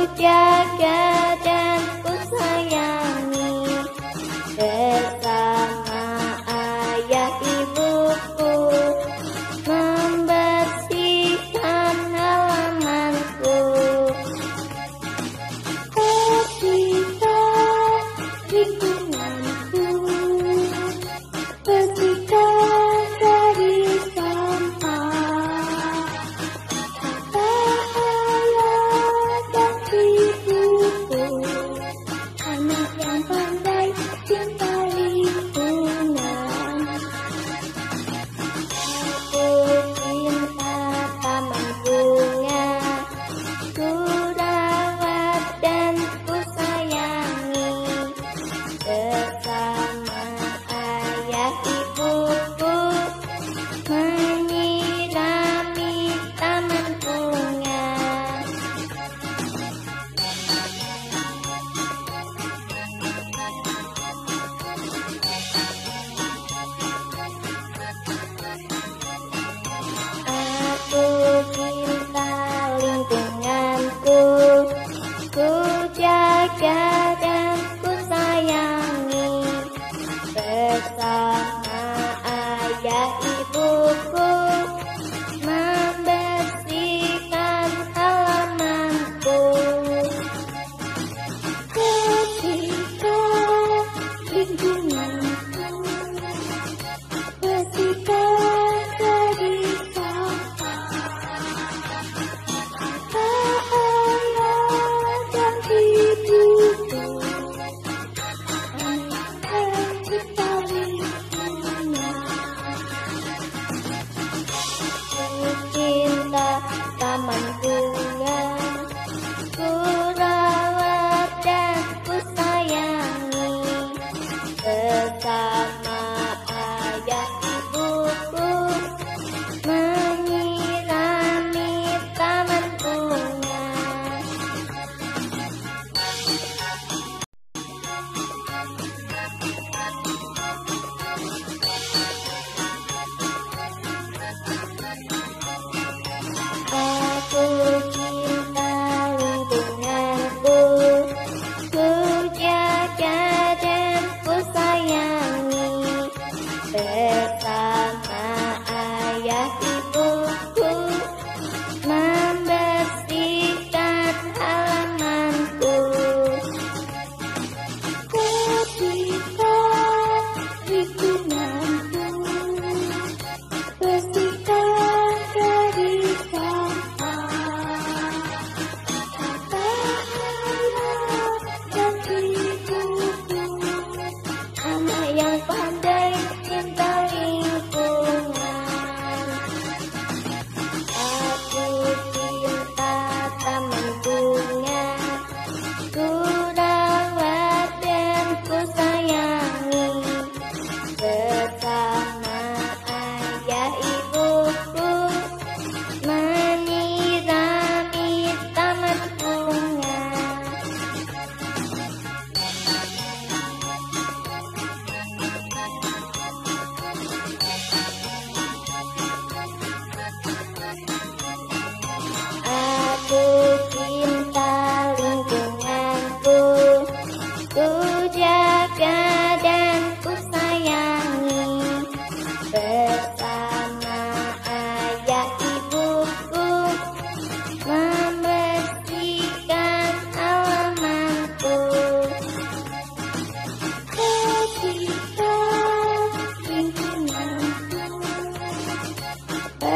menjaga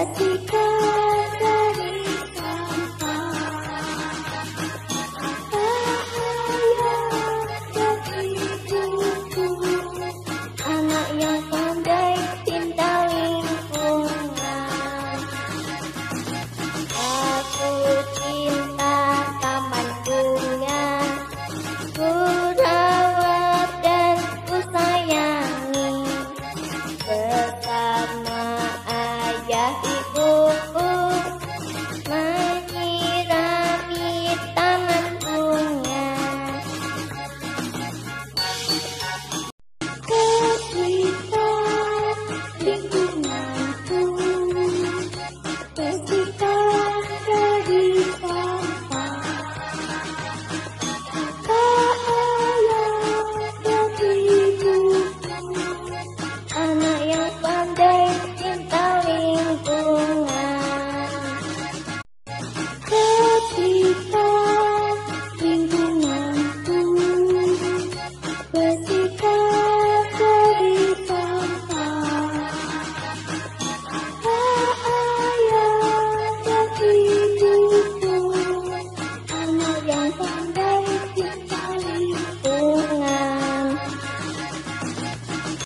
Ketika